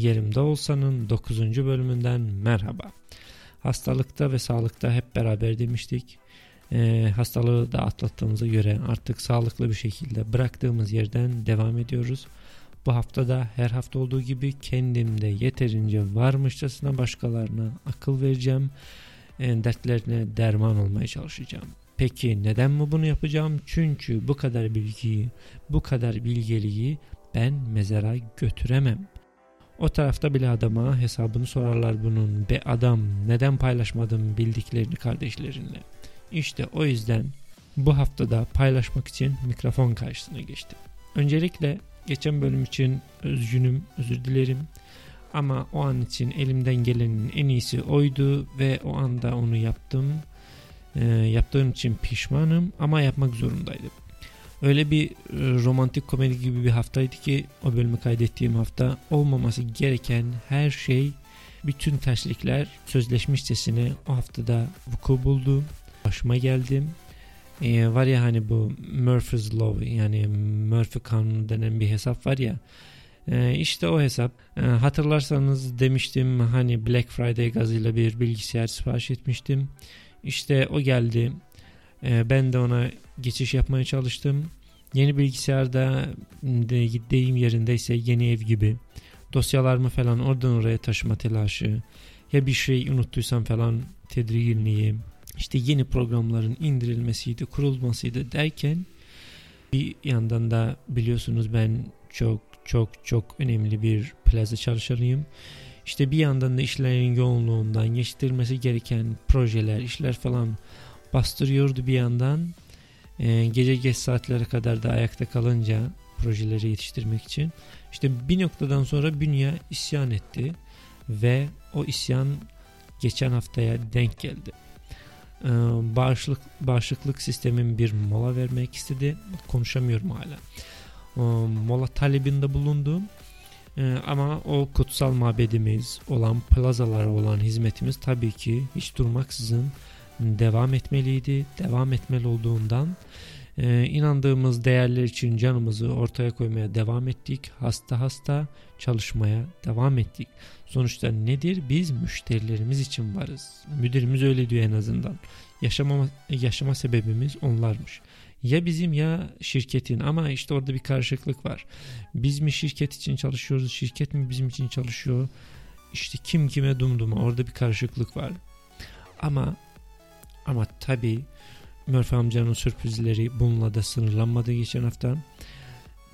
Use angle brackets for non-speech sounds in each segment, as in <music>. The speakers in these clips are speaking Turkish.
Yerimde Olsan'ın 9. bölümünden merhaba. Hastalıkta ve sağlıkta hep beraber demiştik. Ee, hastalığı da atlattığımıza göre artık sağlıklı bir şekilde bıraktığımız yerden devam ediyoruz. Bu haftada her hafta olduğu gibi kendimde yeterince varmışçasına başkalarına akıl vereceğim. E, dertlerine derman olmaya çalışacağım. Peki neden mi bunu yapacağım? Çünkü bu kadar bilgiyi, bu kadar bilgeliği ben mezara götüremem. O tarafta bile adama hesabını sorarlar bunun. Be adam neden paylaşmadın bildiklerini kardeşlerinle? İşte o yüzden bu haftada paylaşmak için mikrofon karşısına geçtim. Öncelikle geçen bölüm için üzgünüm, özür dilerim. Ama o an için elimden gelenin en iyisi oydu ve o anda onu yaptım. E, yaptığım için pişmanım ama yapmak zorundaydım. Öyle bir e, romantik komedi gibi bir haftaydı ki o bölümü kaydettiğim hafta olmaması gereken her şey bütün terslikler sözleşmişçesine o haftada vuku buldu. Başıma geldim. Ee, var ya hani bu Murphy's Law yani Murphy kanunu denen bir hesap var ya ee, işte o hesap. Ee, hatırlarsanız demiştim hani Black Friday gazıyla bir bilgisayar sipariş etmiştim. İşte o geldi. Ee, ben de ona geçiş yapmaya çalıştım. Yeni bilgisayarda de, deyim yerindeyse yeni ev gibi. Dosyalarımı falan oradan oraya taşıma telaşı. Ya bir şey unuttuysam falan tedirginliği. İşte yeni programların indirilmesiydi, kurulmasıydı derken bir yandan da biliyorsunuz ben çok çok çok önemli bir plaza çalışanıyım. İşte bir yandan da işlerin yoğunluğundan yetiştirmesi gereken projeler, işler falan bastırıyordu bir yandan. Ee, gece geç saatlere kadar da ayakta kalınca projeleri yetiştirmek için. İşte bir noktadan sonra Bünya isyan etti ve o isyan geçen haftaya denk geldi. Ee, bağışıklık, bağışıklık sistemin bir mola vermek istedi. Konuşamıyorum hala. Ee, mola talebinde bulundu. Ee, ama o kutsal mabedimiz olan plazalara olan hizmetimiz tabii ki hiç durmaksızın devam etmeliydi. Devam etmeli olduğundan e, inandığımız değerler için canımızı ortaya koymaya devam ettik. Hasta hasta çalışmaya devam ettik. Sonuçta nedir? Biz müşterilerimiz için varız. Müdürümüz öyle diyor en azından. Yaşama, yaşama sebebimiz onlarmış. Ya bizim ya şirketin ama işte orada bir karışıklık var. Biz mi şirket için çalışıyoruz, şirket mi bizim için çalışıyor? İşte kim kime dumduma orada bir karışıklık var. Ama ama tabii Murphy amcanın sürprizleri bununla da sınırlanmadı geçen hafta.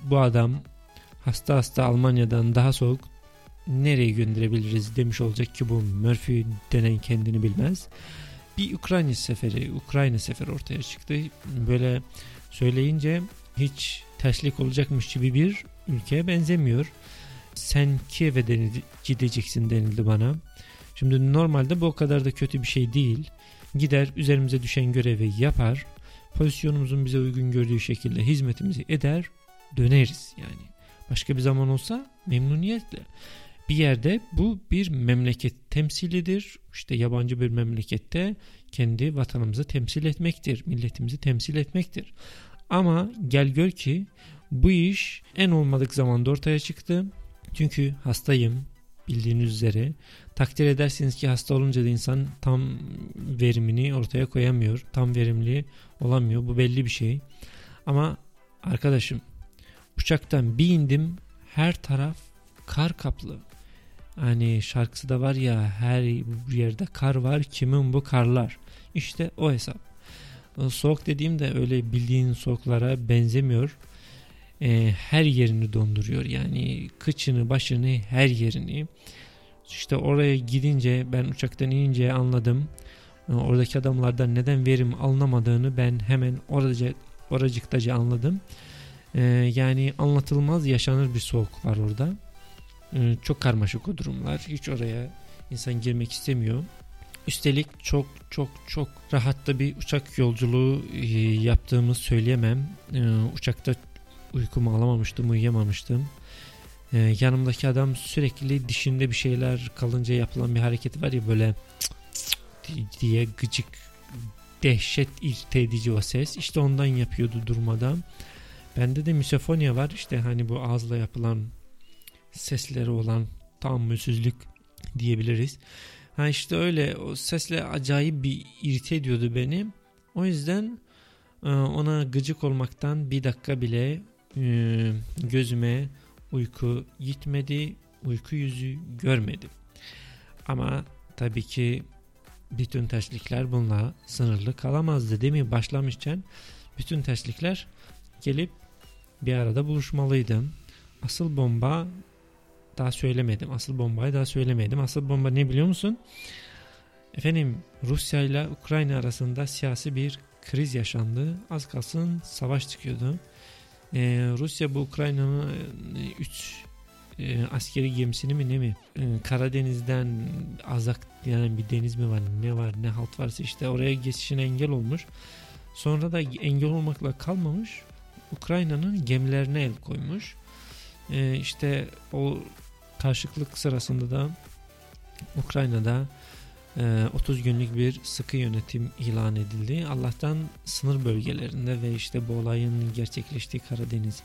Bu adam hasta hasta Almanya'dan daha soğuk nereye gönderebiliriz demiş olacak ki bu Murphy denen kendini bilmez. Bir Ukrayna seferi, Ukrayna seferi ortaya çıktı. Böyle söyleyince hiç terslik olacakmış gibi bir ülkeye benzemiyor. Sen Kiev'e gideceksin denildi bana. Şimdi normalde bu o kadar da kötü bir şey değil. Gider üzerimize düşen görevi yapar. Pozisyonumuzun bize uygun gördüğü şekilde hizmetimizi eder. Döneriz yani. Başka bir zaman olsa memnuniyetle. Bir yerde bu bir memleket temsilidir. İşte yabancı bir memlekette kendi vatanımızı temsil etmektir. Milletimizi temsil etmektir. Ama gel gör ki bu iş en olmadık zamanda ortaya çıktı. Çünkü hastayım bildiğiniz üzere. Takdir edersiniz ki hasta olunca da insan tam verimini ortaya koyamıyor. Tam verimli olamıyor. Bu belli bir şey. Ama arkadaşım uçaktan bir indim her taraf kar kaplı. Hani şarkısı da var ya her yerde kar var kimin bu karlar. İşte o hesap. Soğuk dediğim de öyle bildiğin soğuklara benzemiyor. E, her yerini donduruyor. Yani kıçını, başını, her yerini. İşte oraya gidince ben uçaktan inince anladım. E, oradaki adamlardan neden verim alınamadığını ben hemen oracık, oracıktaca anladım. E, yani anlatılmaz yaşanır bir soğuk var orada. E, çok karmaşık o durumlar. Hiç oraya insan girmek istemiyor. Üstelik çok çok çok rahatta bir uçak yolculuğu e, yaptığımı söyleyemem. E, uçakta uykumu alamamıştım, uyuyamamıştım. Ee, yanımdaki adam sürekli dişinde bir şeyler kalınca yapılan bir hareket var ya böyle diye gıcık dehşet irite edici o ses. İşte ondan yapıyordu durmadan. Bende de misofonia var. İşte hani bu ağızla yapılan sesleri olan tahammülsüzlük diyebiliriz. Ha işte öyle o sesle acayip bir irite ediyordu beni. O yüzden e, ona gıcık olmaktan bir dakika bile e, gözüme uyku gitmedi, uyku yüzü görmedim. Ama tabii ki bütün terslikler bununla sınırlı kalamazdı değil mi? Başlamışken bütün terslikler gelip bir arada buluşmalıydım. Asıl bomba daha söylemedim. Asıl bombayı daha söylemedim. Asıl bomba ne biliyor musun? Efendim Rusya ile Ukrayna arasında siyasi bir kriz yaşandı. Az kalsın savaş çıkıyordu. Ee, Rusya bu Ukrayna'nın 3 e, e, askeri gemisini mi ne mi e, Karadeniz'den azak yani bir deniz mi var ne var ne halt varsa işte oraya geçişine engel olmuş. Sonra da engel olmakla kalmamış. Ukrayna'nın gemilerine el koymuş. E, işte o karşılıklık sırasında da Ukrayna'da 30 günlük bir sıkı yönetim ilan edildi. Allah'tan sınır bölgelerinde ve işte bu olayın gerçekleştiği Karadeniz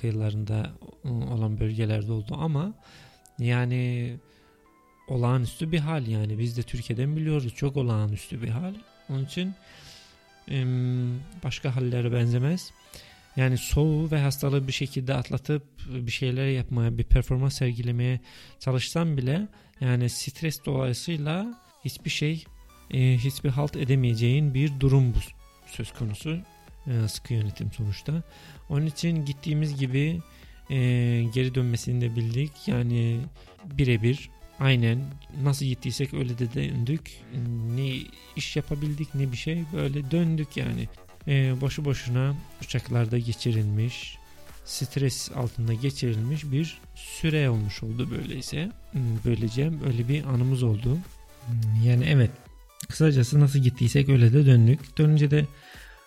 kıyılarında olan bölgelerde oldu ama yani olağanüstü bir hal yani biz de Türkiye'den biliyoruz çok olağanüstü bir hal. Onun için başka hallere benzemez. Yani soğuğu ve hastalığı bir şekilde atlatıp bir şeyler yapmaya, bir performans sergilemeye çalışsam bile yani stres dolayısıyla hiçbir şey, e, hiçbir halt edemeyeceğin bir durum bu söz konusu. E, sıkı yönetim sonuçta. Onun için gittiğimiz gibi e, geri dönmesini de bildik. Yani birebir aynen nasıl gittiysek öyle de döndük. Ne iş yapabildik ne bir şey böyle döndük yani e, boşu boşuna uçaklarda geçirilmiş, stres altında geçirilmiş bir süre olmuş oldu böyleyse. Hmm, böylece öyle bir anımız oldu. Hmm, yani evet kısacası nasıl gittiysek öyle de döndük. Dönünce de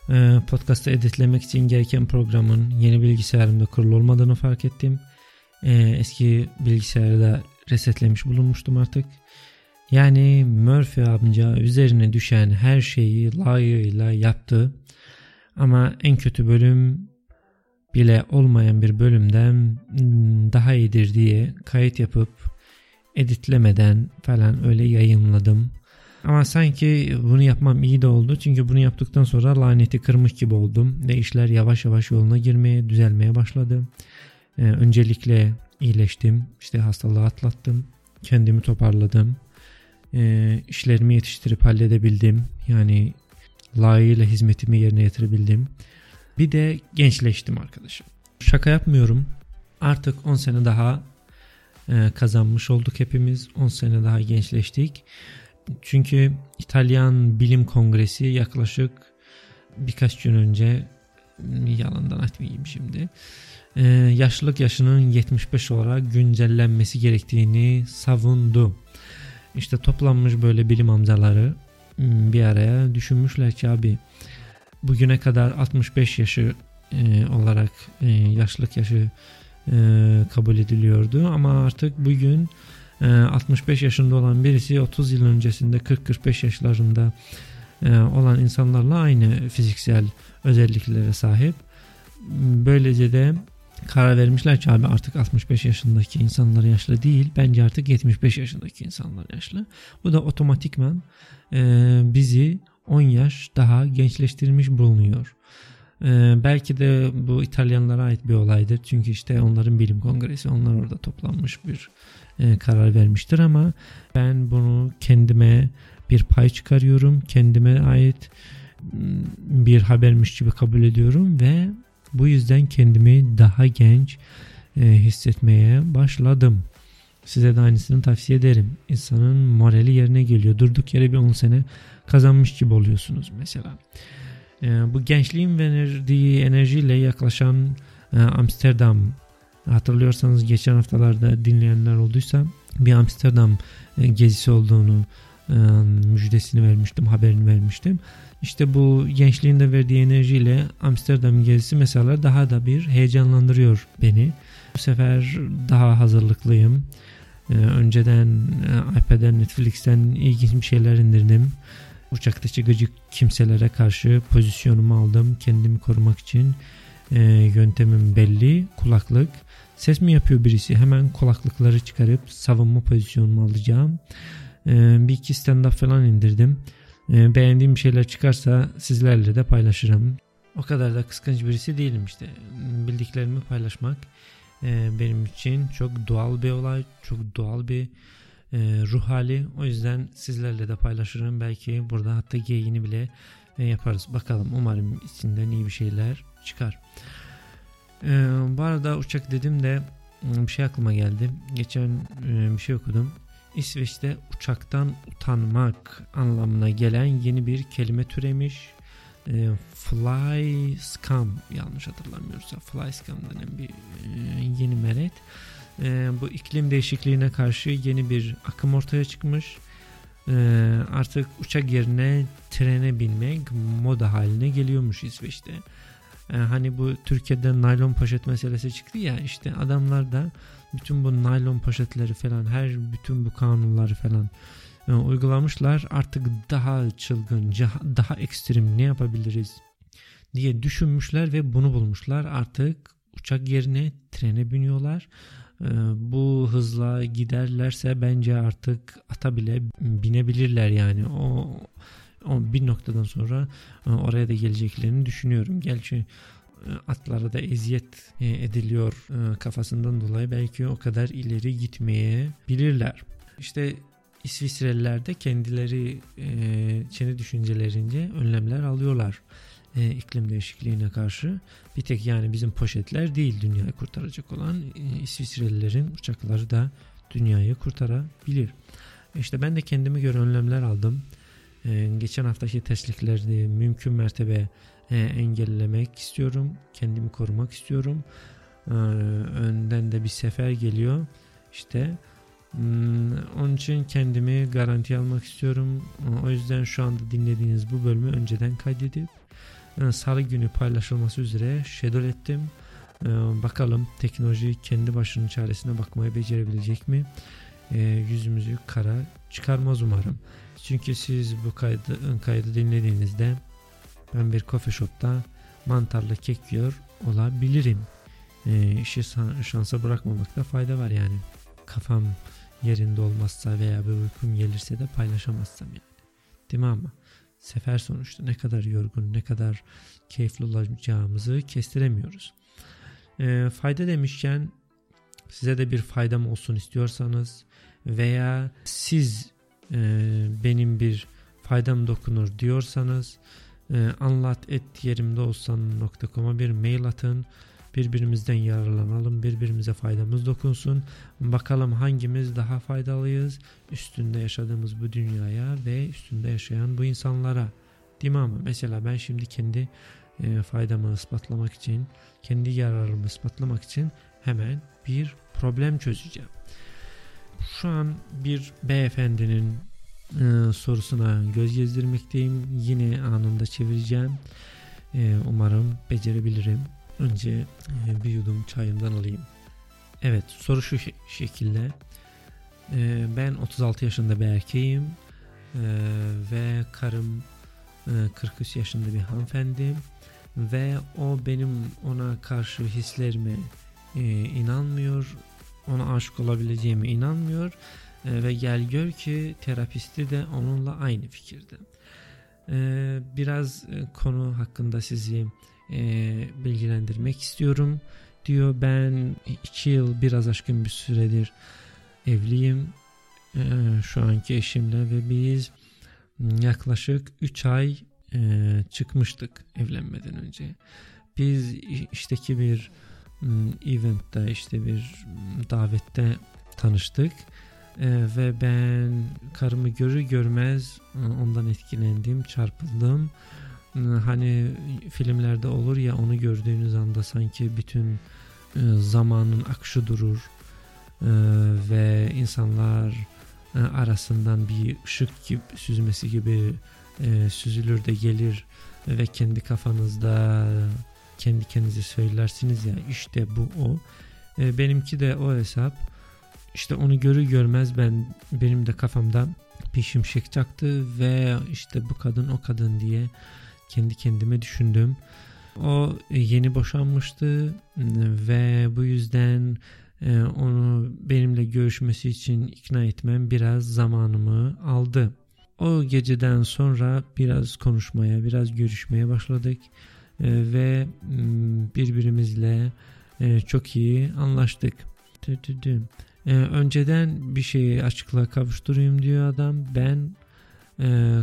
e, podcast'ı editlemek için gereken programın yeni bilgisayarımda kurulu olmadığını fark ettim. E, eski bilgisayarı da resetlemiş bulunmuştum artık. Yani Murphy amca üzerine düşen her şeyi layığıyla yaptı. Ama en kötü bölüm bile olmayan bir bölümden daha iyidir diye kayıt yapıp editlemeden falan öyle yayınladım. Ama sanki bunu yapmam iyi de oldu. Çünkü bunu yaptıktan sonra laneti kırmış gibi oldum. Ve işler yavaş yavaş yoluna girmeye, düzelmeye başladı. Ee, öncelikle iyileştim. İşte hastalığı atlattım. Kendimi toparladım. Ee, işlerimi yetiştirip halledebildim. Yani layığıyla hizmetimi yerine getirebildim. Bir de gençleştim arkadaşım. Şaka yapmıyorum. Artık 10 sene daha e, kazanmış olduk hepimiz. 10 sene daha gençleştik. Çünkü İtalyan Bilim Kongresi yaklaşık birkaç gün önce yalandan atmayayım şimdi. Ee, yaşlılık yaşının 75 olarak güncellenmesi gerektiğini savundu. İşte toplanmış böyle bilim amcaları Hmm, bir araya düşünmüşler ki abi bugüne kadar 65 yaşı e, olarak e, yaşlık yaşı e, kabul ediliyordu ama artık bugün e, 65 yaşında olan birisi 30 yıl öncesinde 40-45 yaşlarında e, olan insanlarla aynı fiziksel özelliklere sahip. Böylece de karar vermişler ki abi artık 65 yaşındaki insanlar yaşlı değil. Bence artık 75 yaşındaki insanlar yaşlı. Bu da otomatikman e, bizi 10 yaş daha gençleştirmiş bulunuyor. E, belki de bu İtalyanlara ait bir olaydır. Çünkü işte onların bilim kongresi onlar orada toplanmış bir e, karar vermiştir ama ben bunu kendime bir pay çıkarıyorum. Kendime ait bir habermiş gibi kabul ediyorum ve bu yüzden kendimi daha genç e, hissetmeye başladım. Size de aynısını tavsiye ederim. İnsanın morali yerine geliyor. Durduk yere bir 10 sene kazanmış gibi oluyorsunuz mesela. E, bu gençliğin verdiği enerjiyle yaklaşan e, Amsterdam hatırlıyorsanız geçen haftalarda dinleyenler olduysa bir Amsterdam e, gezisi olduğunu müjdesini vermiştim, haberini vermiştim. İşte bu gençliğinde verdiği enerjiyle Amsterdam gezisi mesela daha da bir heyecanlandırıyor beni. Bu sefer daha hazırlıklıyım. Ee, önceden e, iPad'den, Netflix'ten ilginç bir şeyler indirdim. Uçaktaki gıcık kimselere karşı pozisyonumu aldım kendimi korumak için. E, yöntemim belli. Kulaklık, Ses mi yapıyor birisi? Hemen kulaklıkları çıkarıp savunma pozisyonumu alacağım. Ee, bir iki stand-up falan indirdim. Ee, beğendiğim şeyler çıkarsa sizlerle de paylaşırım. O kadar da kıskanç birisi değilim işte. Bildiklerimi paylaşmak e, benim için çok doğal bir olay. Çok doğal bir e, ruh hali. O yüzden sizlerle de paylaşırım. Belki burada hatta geyini bile e, yaparız. Bakalım umarım içinden iyi bir şeyler çıkar. Bu arada uçak dedim de bir şey aklıma geldi. Geçen bir şey okudum. İsveç'te uçaktan utanmak anlamına gelen yeni bir kelime türemiş. E, fly scam yanlış hatırlamıyorsa fly scam denen bir e, yeni meret. E, bu iklim değişikliğine karşı yeni bir akım ortaya çıkmış. Artık uçak yerine trene binmek moda haline geliyormuş İsveç'te. Hani bu Türkiye'de naylon poşet meselesi çıktı ya işte adamlar da bütün bu naylon poşetleri falan her bütün bu kanunları falan e, uygulamışlar. Artık daha çılgın, daha ekstrem ne yapabiliriz diye düşünmüşler ve bunu bulmuşlar. Artık uçak yerine trene biniyorlar. E, bu hızla giderlerse bence artık ata bile binebilirler yani. O o bir noktadan sonra e, oraya da geleceklerini düşünüyorum. Gerçi atlara da eziyet ediliyor kafasından dolayı belki o kadar ileri gitmeye bilirler. İşte İsviçreliler de kendileri e, kendi düşüncelerince önlemler alıyorlar e, iklim değişikliğine karşı. Bir tek yani bizim poşetler değil dünyayı kurtaracak olan e, İsviçrelilerin uçakları da dünyayı kurtarabilir. İşte ben de kendime göre önlemler aldım. E, geçen haftaki terslikleri mümkün mertebe e, engellemek istiyorum. Kendimi korumak istiyorum. E, önden de bir sefer geliyor. İşte Hmm, onun için kendimi garanti almak istiyorum. O yüzden şu anda dinlediğiniz bu bölümü önceden kaydedip e, salı günü paylaşılması üzere schedule ettim. E, bakalım teknoloji kendi başının çaresine bakmayı becerebilecek mi? Yüzümüzü kara çıkarmaz umarım. Çünkü siz bu kaydı, kaydı dinlediğinizde ben bir coffee shop'ta mantarlı kek yiyor olabilirim. İşi şansa bırakmamakta fayda var yani. Kafam yerinde olmazsa veya bir uykum gelirse de paylaşamazsam yani. Değil mi ama? Sefer sonuçta ne kadar yorgun, ne kadar keyifli olacağımızı kestiremiyoruz. E, fayda demişken size de bir faydam olsun istiyorsanız veya siz e, benim bir faydam dokunur diyorsanız e, anlat et yerimde olsan.com'a bir mail atın Birbirimizden yararlanalım, birbirimize faydamız dokunsun. Bakalım hangimiz daha faydalıyız üstünde yaşadığımız bu dünyaya ve üstünde yaşayan bu insanlara. Değil mi ama? Mesela ben şimdi kendi e, faydamı ispatlamak için, kendi yararımı ispatlamak için hemen bir problem çözeceğim. Şu an bir beyefendinin e, sorusuna göz gezdirmekteyim. Yine anında çevireceğim. E, umarım becerebilirim. Önce e, bir yudum çayımdan alayım. Evet soru şu şekilde. E, ben 36 yaşında bir erkeğim e, ve karım 43 yaşında bir hanımefendi ve o benim ona karşı hislerime inanmıyor. Ona aşık olabileceğime inanmıyor ve gel gör ki terapisti de onunla aynı fikirde. Biraz konu hakkında sizi e, bilgilendirmek istiyorum diyor. Ben iki yıl biraz aşkın bir süredir evliyim e, şu anki eşimle ve biz yaklaşık 3 ay e, çıkmıştık evlenmeden önce. Biz işteki bir eventte işte bir davette tanıştık. Ee, ve ben karımı görür görmez ondan etkilendim, çarpıldım hani filmlerde olur ya onu gördüğünüz anda sanki bütün e, zamanın akışı durur e, ve insanlar e, arasından bir ışık gibi süzmesi gibi süzülür de gelir ve kendi kafanızda kendi kendinize söylersiniz ya işte bu o. benimki de o hesap. İşte onu görür görmez ben benim de kafamda bir şimşek çaktı ve işte bu kadın o kadın diye kendi kendime düşündüm. O yeni boşanmıştı ve bu yüzden e, onu benimle görüşmesi için ikna etmem biraz zamanımı aldı. O geceden sonra biraz konuşmaya, biraz görüşmeye başladık e, ve birbirimizle e, çok iyi anlaştık. Önceden bir şeyi açıklığa kavuşturayım diyor adam. Ben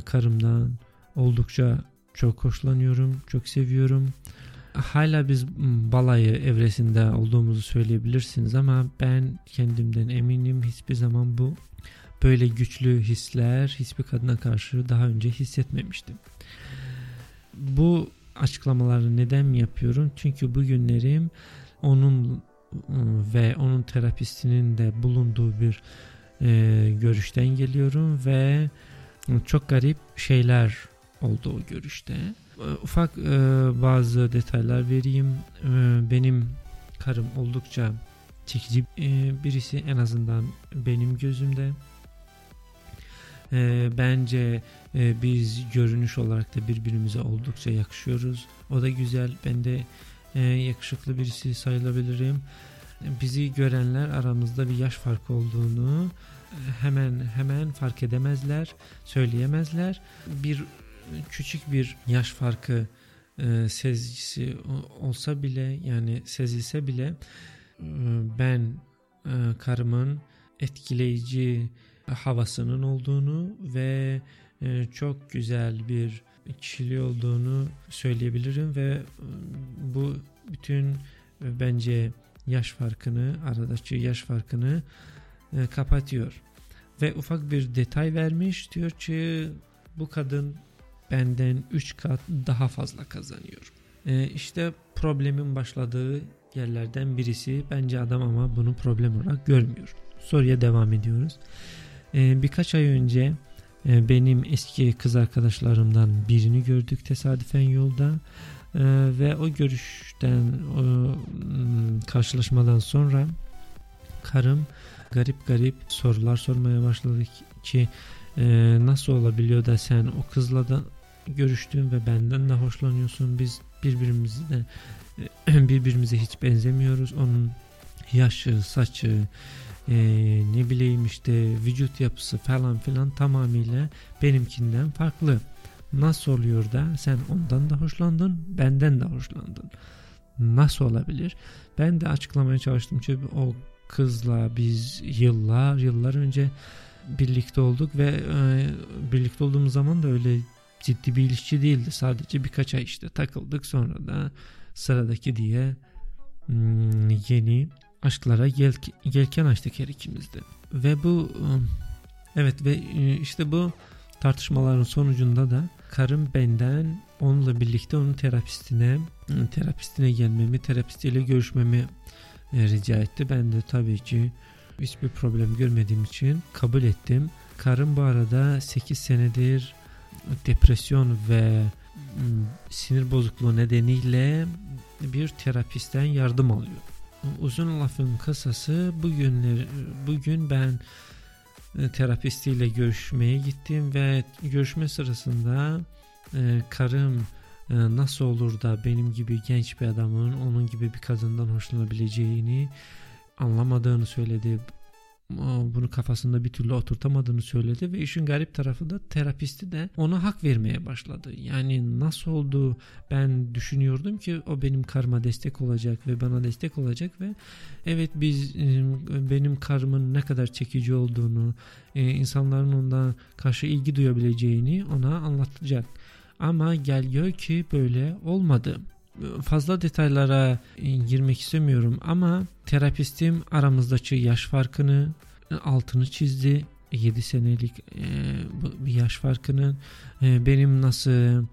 karımdan oldukça çok hoşlanıyorum, çok seviyorum. Hala biz balayı evresinde olduğumuzu söyleyebilirsiniz ama ben kendimden eminim hiçbir zaman bu böyle güçlü hisler hiçbir kadına karşı daha önce hissetmemiştim. Bu açıklamaları neden mi yapıyorum? Çünkü bugünlerim onun ve onun terapistinin de bulunduğu bir e, görüşten geliyorum ve çok garip şeyler oldu o görüşte. E, ufak e, bazı detaylar vereyim. E, benim karım oldukça çekici e, birisi en azından benim gözümde. E, bence e, biz görünüş olarak da birbirimize oldukça yakışıyoruz. O da güzel. Ben de e, yakışıklı birisi sayılabilirim. Bizi görenler aramızda bir yaş farkı olduğunu hemen hemen fark edemezler, söyleyemezler. Bir küçük bir yaş farkı e, sezgisi olsa bile yani sezilse bile e, ben e, karımın etkileyici havasının olduğunu ve e, çok güzel bir kişiliği olduğunu söyleyebilirim ve e, bu bütün e, bence yaş farkını aradaki yaş farkını e, kapatıyor. Ve ufak bir detay vermiş diyor ki bu kadın benden 3 kat daha fazla kazanıyor. E, işte problemin başladığı yerlerden birisi bence adam ama bunu problem olarak görmüyor. Soruya devam ediyoruz. E, birkaç ay önce benim eski kız arkadaşlarımdan birini gördük tesadüfen yolda. E, ve o görüşten o hmm, karşılaşmadan sonra karım garip garip sorular sormaya başladı ki e, nasıl olabiliyor da sen o kızla da görüştün ve benden de hoşlanıyorsun. Biz birbirimizi de <clears throat> birbirimize hiç benzemiyoruz. Onun yaşı, saçı, e, ne bileyim işte vücut yapısı falan filan tamamıyla benimkinden farklı. Nasıl oluyor da sen ondan da hoşlandın, benden de hoşlandın. Nasıl olabilir? Ben de açıklamaya çalıştım çünkü o kızla biz yıllar yıllar önce birlikte olduk ve e, birlikte olduğumuz zaman da öyle ciddi bir ilişki değildi. Sadece birkaç ay işte takıldık sonra da sıradaki diye hmm, yeni aşklara gel, gelken açtık her ikimizde. Ve bu um, evet ve e, işte bu tartışmaların sonucunda da karım benden onunla birlikte onun terapistine terapistine gelmemi, terapistiyle görüşmemi rica etti. Ben de tabii ki hiçbir problem görmediğim için kabul ettim. Karım bu arada 8 senedir depresyon ve sinir bozukluğu nedeniyle bir terapistten yardım alıyor. Uzun lafın kısası bugünler bugün ben e, terapistiyle görüşmeye gittim ve görüşme sırasında e, karım e, nasıl olur da benim gibi genç bir adamın onun gibi bir kadından hoşlanabileceğini anlamadığını söyledi bunu kafasında bir türlü oturtamadığını söyledi ve işin garip tarafı da terapisti de ona hak vermeye başladı. Yani nasıl oldu ben düşünüyordum ki o benim karma destek olacak ve bana destek olacak ve evet biz benim karımın ne kadar çekici olduğunu e, insanların ondan karşı ilgi duyabileceğini ona anlatacak. Ama gel gör ki böyle olmadı fazla detaylara e, girmek istemiyorum ama terapistim aramızdaki yaş farkını e, altını çizdi. 7 senelik e, bir yaş farkının e, benim nasıl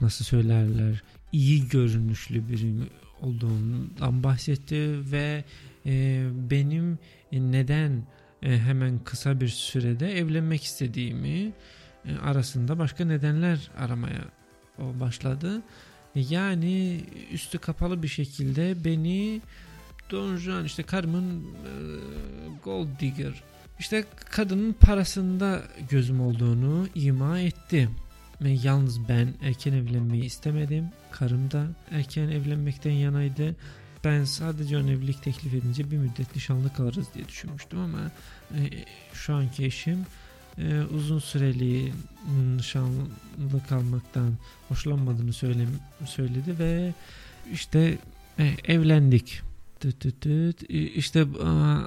nasıl söylerler iyi görünüşlü birim olduğundan bahsetti ve e, benim e, neden e, hemen kısa bir sürede evlenmek istediğimi e, arasında başka nedenler aramaya başladı. Yani üstü kapalı bir şekilde beni Don Juan işte karımın e, gold digger işte kadının parasında gözüm olduğunu ima etti. Ve yalnız ben erken evlenmeyi istemedim. Karım da erken evlenmekten yanaydı. Ben sadece ön evlilik teklif edince bir müddet nişanlı kalırız diye düşünmüştüm ama e, şu anki eşim e, uzun süreli nişanlı kalmaktan hoşlanmadığını söyle, söyledi ve işte e, evlendik. Tüt tüt tüt. İşte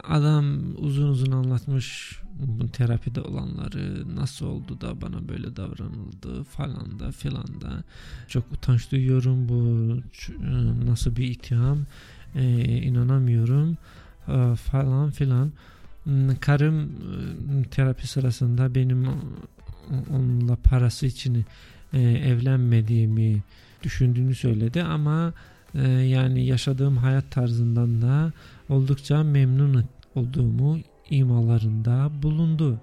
adam uzun uzun anlatmış bu terapide olanları nasıl oldu da bana böyle davranıldı falan da filan da çok utanç duyuyorum bu nasıl bir itham ee, inanamıyorum ee, falan filan hmm, karım ıı, terapi sırasında benim onunla parası için e, evlenmediğimi düşündüğünü söyledi ama e, yani yaşadığım hayat tarzından da oldukça memnun olduğumu imalarında bulundu.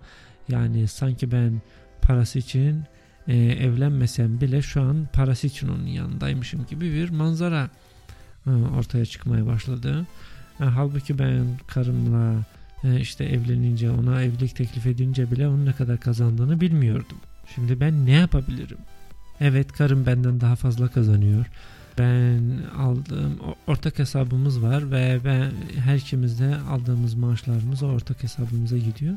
Yani sanki ben parası için e, evlenmesem bile şu an parası için onun yanındaymışım gibi bir manzara e, ortaya çıkmaya başladı. Halbuki ben karımla işte evlenince ona evlilik teklif edince bile onun ne kadar kazandığını bilmiyordum. Şimdi ben ne yapabilirim? Evet karım benden daha fazla kazanıyor. Ben aldığım ortak hesabımız var ve ben her ikimizde aldığımız maaşlarımız o ortak hesabımıza gidiyor.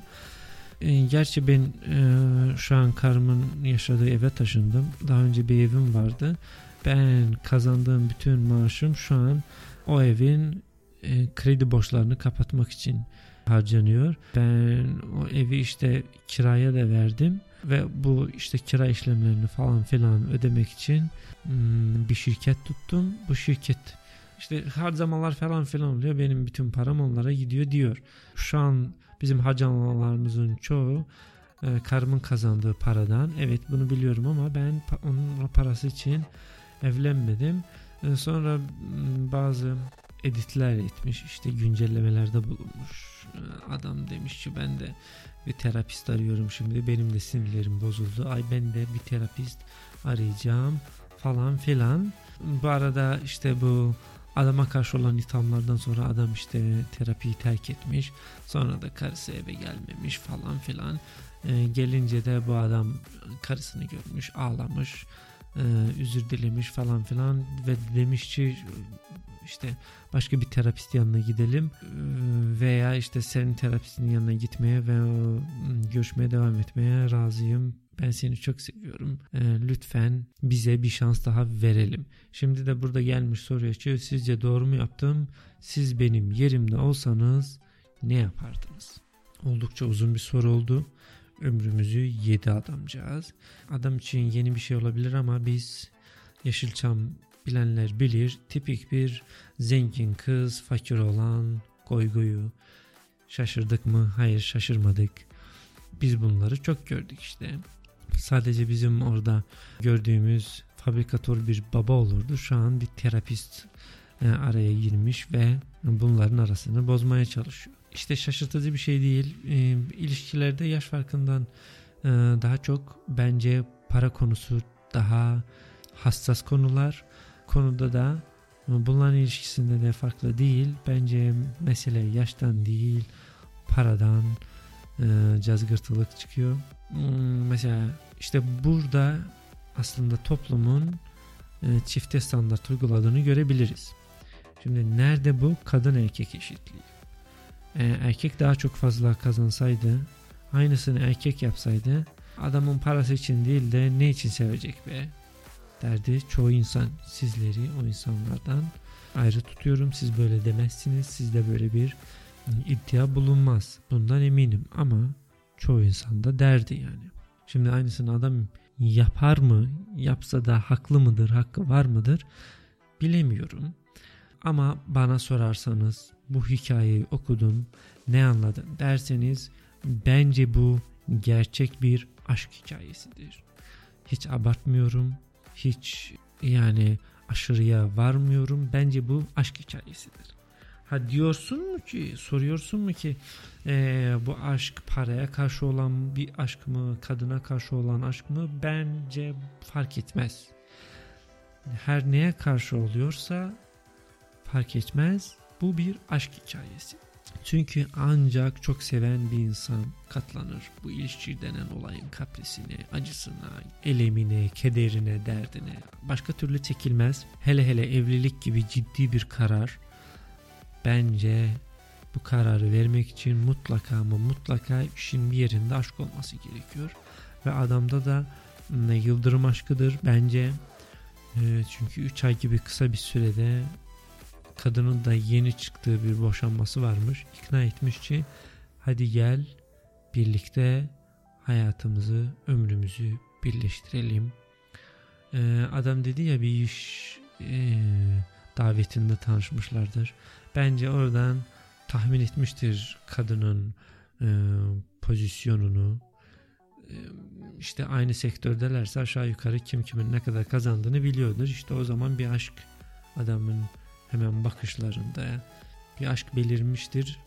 E, gerçi ben e, şu an karımın yaşadığı eve taşındım. Daha önce bir evim vardı. Ben kazandığım bütün maaşım şu an o evin e, kredi borçlarını kapatmak için harcanıyor. Ben o evi işte kiraya da verdim ve bu işte kira işlemlerini falan filan ödemek için hmm, bir şirket tuttum. Bu şirket işte harcamalar falan filan oluyor. Benim bütün param onlara gidiyor diyor. Şu an bizim harcamalarımızın çoğu e, karımın kazandığı paradan. Evet bunu biliyorum ama ben onun parası için evlenmedim. E, sonra hmm, bazı editler etmiş işte güncellemelerde bulunmuş. Adam demiş ki ben de bir terapist arıyorum şimdi benim de sinirlerim bozuldu. Ay ben de bir terapist arayacağım falan filan. Bu arada işte bu adama karşı olan ithamlardan sonra adam işte terapiyi terk etmiş sonra da karısı eve gelmemiş falan filan. E, gelince de bu adam karısını görmüş ağlamış e, özür dilemiş falan filan ve demiş ki işte başka bir terapist yanına gidelim ee, veya işte senin terapistin yanına gitmeye ve görüşmeye devam etmeye razıyım. Ben seni çok seviyorum. Ee, lütfen bize bir şans daha verelim. Şimdi de burada gelmiş soruya ki sizce doğru mu yaptım? Siz benim yerimde olsanız ne yapardınız? Oldukça uzun bir soru oldu. Ömrümüzü yedi adamcağız. Adam için yeni bir şey olabilir ama biz Yeşilçam bilenler bilir. Tipik bir zengin kız, fakir olan goygoyu. Şaşırdık mı? Hayır şaşırmadık. Biz bunları çok gördük işte. Sadece bizim orada gördüğümüz fabrikatör bir baba olurdu. Şu an bir terapist e, araya girmiş ve bunların arasını bozmaya çalışıyor. İşte şaşırtıcı bir şey değil. E, ilişkilerde yaş farkından e, daha çok bence para konusu daha hassas konular konuda da bunların ilişkisinde de farklı değil. Bence mesele yaştan değil, paradan e, cazgırtılık çıkıyor. Hmm, mesela işte burada aslında toplumun e, çifte standart uyguladığını görebiliriz. Şimdi nerede bu kadın erkek eşitliği? E, erkek daha çok fazla kazansaydı, aynısını erkek yapsaydı, adamın parası için değil de ne için sevecek be? Derdi çoğu insan sizleri o insanlardan ayrı tutuyorum. Siz böyle demezsiniz sizde böyle bir iddia bulunmaz. Bundan eminim ama çoğu insan da derdi yani. Şimdi aynısını adam yapar mı yapsa da haklı mıdır hakkı var mıdır bilemiyorum. Ama bana sorarsanız bu hikayeyi okudum ne anladın derseniz bence bu gerçek bir aşk hikayesidir. Hiç abartmıyorum hiç yani aşırıya varmıyorum. Bence bu aşk hikayesidir. Ha diyorsun mu ki soruyorsun mu ki e, bu aşk paraya karşı olan bir aşk mı kadına karşı olan aşk mı bence fark etmez. Her neye karşı oluyorsa fark etmez bu bir aşk hikayesi. Çünkü ancak çok seven bir insan katlanır bu ilişki denen olayın kaprisine, acısına, elemine, kederine, derdine. Başka türlü çekilmez. Hele hele evlilik gibi ciddi bir karar. Bence bu kararı vermek için mutlaka ama mutlaka işin bir yerinde aşk olması gerekiyor. Ve adamda da ne yıldırım aşkıdır bence. E, çünkü 3 ay gibi kısa bir sürede kadının da yeni çıktığı bir boşanması varmış. İkna etmiş ki hadi gel birlikte hayatımızı, ömrümüzü birleştirelim. Ee, adam dedi ya bir iş e, davetinde tanışmışlardır. Bence oradan tahmin etmiştir kadının e, pozisyonunu. E, işte aynı sektördelerse aşağı yukarı kim kimin ne kadar kazandığını biliyordur. İşte o zaman bir aşk adamın hemen bakışlarında bir aşk belirmiştir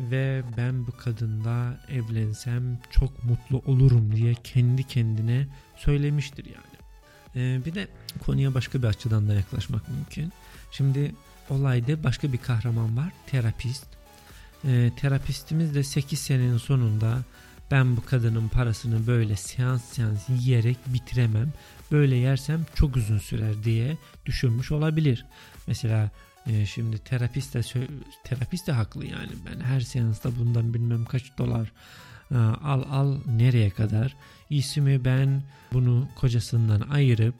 ve ben bu kadınla evlensem çok mutlu olurum diye kendi kendine söylemiştir yani. Ee, bir de konuya başka bir açıdan da yaklaşmak mümkün. Şimdi olayda başka bir kahraman var terapist. Ee, terapistimiz de 8 senenin sonunda ben bu kadının parasını böyle seans seans yiyerek bitiremem. Böyle yersem çok uzun sürer diye düşünmüş olabilir. Mesela e, şimdi terapist de terapist de haklı yani ben her seansta bundan bilmem kaç dolar e, al al nereye kadar ismi ben bunu kocasından ayırıp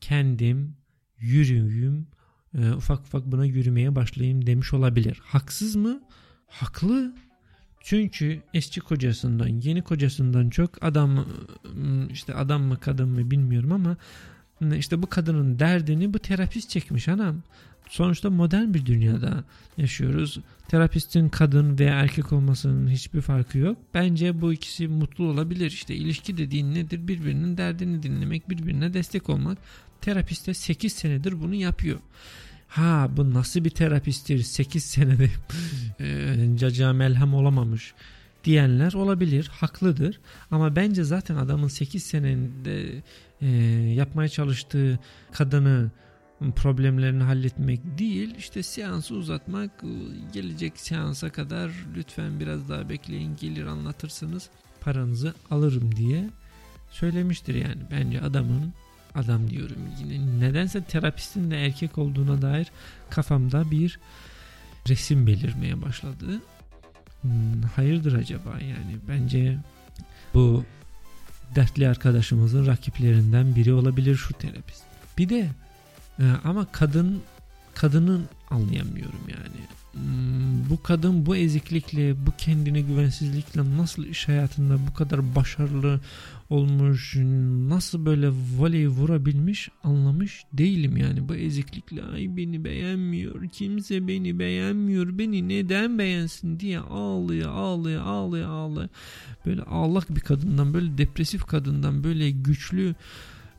kendim yürüyüm e, ufak ufak buna yürümeye başlayayım demiş olabilir. Haksız mı? Haklı. Çünkü eski kocasından, yeni kocasından çok adam işte adam mı kadın mı bilmiyorum ama işte bu kadının derdini bu terapist çekmiş anam. Sonuçta modern bir dünyada yaşıyoruz. Terapistin kadın veya erkek olmasının hiçbir farkı yok. Bence bu ikisi mutlu olabilir. İşte ilişki dediğin nedir? Birbirinin derdini dinlemek, birbirine destek olmak. Terapist de 8 senedir bunu yapıyor. Ha bu nasıl bir terapisttir 8 senede <laughs> e, caca melhem olamamış diyenler olabilir, haklıdır. Ama bence zaten adamın 8 senede yapmaya çalıştığı kadını problemlerini halletmek değil işte seansı uzatmak gelecek seansa kadar lütfen biraz daha bekleyin gelir anlatırsınız paranızı alırım diye söylemiştir yani bence adamın adam diyorum. Yine nedense terapistin de erkek olduğuna dair kafamda bir resim belirmeye başladı. Hmm, hayırdır acaba? Yani bence bu dertli arkadaşımızın rakiplerinden biri olabilir şu terapist. Bir de ee, ama kadın kadının anlayamıyorum yani. Hmm, bu kadın bu eziklikle, bu kendine güvensizlikle nasıl iş hayatında bu kadar başarılı olmuş, nasıl böyle voley vurabilmiş anlamış değilim yani. Bu eziklikle ay beni beğenmiyor, kimse beni beğenmiyor, beni neden beğensin diye ağlıyor, ağlıyor, ağlıyor, ağlıyor. Böyle ağlak bir kadından, böyle depresif kadından, böyle güçlü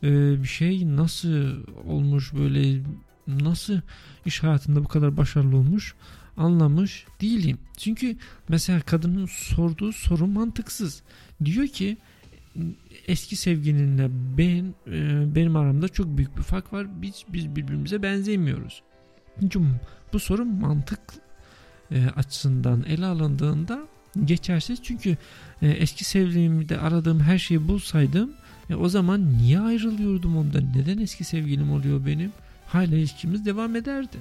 e, bir şey nasıl olmuş böyle nasıl iş hayatında bu kadar başarılı olmuş anlamış değilim. Çünkü mesela kadının sorduğu soru mantıksız. Diyor ki eski sevgilinle ben e, benim aramda çok büyük bir fark var. Biz biz birbirimize benzemiyoruz. Bu soru mantık e, açısından ele alındığında geçersiz. Çünkü e, eski sevgilimde aradığım her şeyi bulsaydım o zaman niye ayrılıyordum ondan? Neden eski sevgilim oluyor benim? Hala ilişkimiz devam ederdi.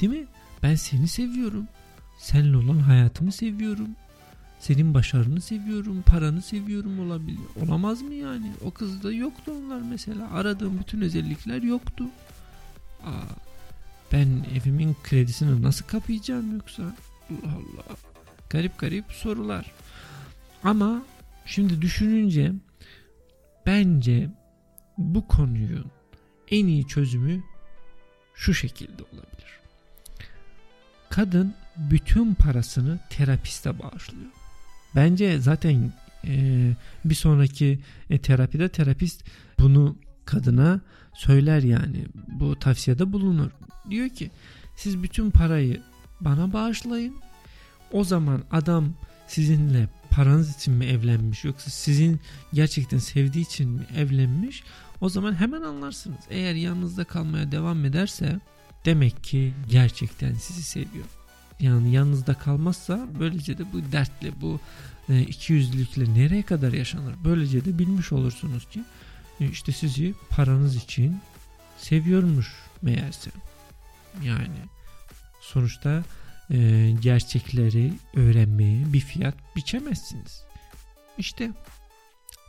Değil mi? Ben seni seviyorum. Seninle olan hayatımı seviyorum. Senin başarını seviyorum, paranı seviyorum olabilir. Olamaz mı yani? O kızda yoktu onlar mesela. Aradığım bütün özellikler yoktu. Aa, ben evimin kredisini nasıl kapayacağım yoksa? Allah Allah. Garip garip sorular. Ama şimdi düşününce Bence bu konuyu en iyi çözümü şu şekilde olabilir. Kadın bütün parasını terapiste bağışlıyor. Bence zaten e, bir sonraki e, terapide terapist bunu kadına söyler yani bu tavsiyede bulunur. Diyor ki siz bütün parayı bana bağışlayın. O zaman adam sizinle paranız için mi evlenmiş yoksa sizin gerçekten sevdiği için mi evlenmiş o zaman hemen anlarsınız. Eğer yanınızda kalmaya devam ederse demek ki gerçekten sizi seviyor. yani yanınızda kalmazsa böylece de bu dertle bu e, iki yüzlülükle nereye kadar yaşanır? Böylece de bilmiş olursunuz ki e, işte sizi paranız için seviyormuş meğerse. Yani sonuçta e, gerçekleri öğrenmeye bir fiyat biçemezsiniz. İşte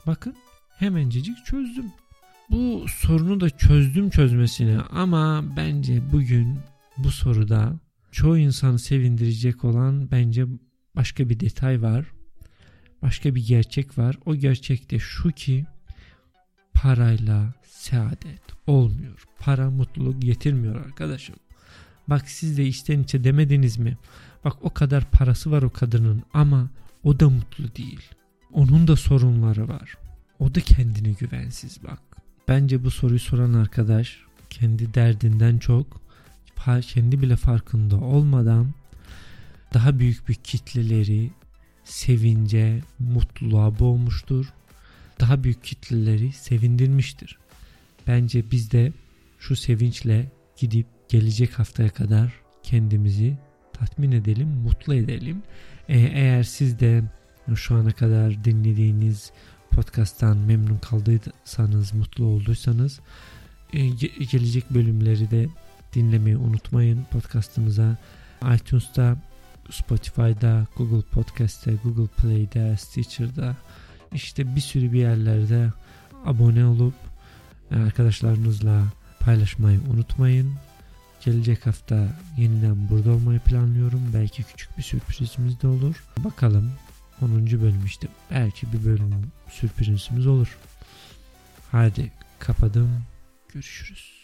bakın hemencecik çözdüm. Bu sorunu da çözdüm çözmesine ama bence bugün bu soruda çoğu insanı sevindirecek olan bence başka bir detay var. Başka bir gerçek var. O gerçek de şu ki parayla saadet olmuyor. Para mutluluk getirmiyor arkadaşım. Bak siz de içten içe demediniz mi? Bak o kadar parası var o kadının ama o da mutlu değil. Onun da sorunları var. O da kendine güvensiz bak. Bence bu soruyu soran arkadaş kendi derdinden çok kendi bile farkında olmadan daha büyük bir kitleleri sevince, mutluluğa boğmuştur. Daha büyük kitleleri sevindirmiştir. Bence biz de şu sevinçle gidip gelecek haftaya kadar kendimizi tatmin edelim, mutlu edelim. Ee, eğer siz de şu ana kadar dinlediğiniz podcast'tan memnun kaldıysanız, mutlu olduysanız e, gelecek bölümleri de dinlemeyi unutmayın. Podcast'ımıza iTunes'ta, Spotify'da, Google Podcast'te, Google Play'de, Stitcher'da işte bir sürü bir yerlerde abone olup e, arkadaşlarınızla paylaşmayı unutmayın. Gelecek hafta yeniden burada olmayı planlıyorum. Belki küçük bir sürprizimiz de olur. Bakalım 10. bölüm işte. Belki bir bölüm sürprizimiz olur. Hadi kapadım. Görüşürüz.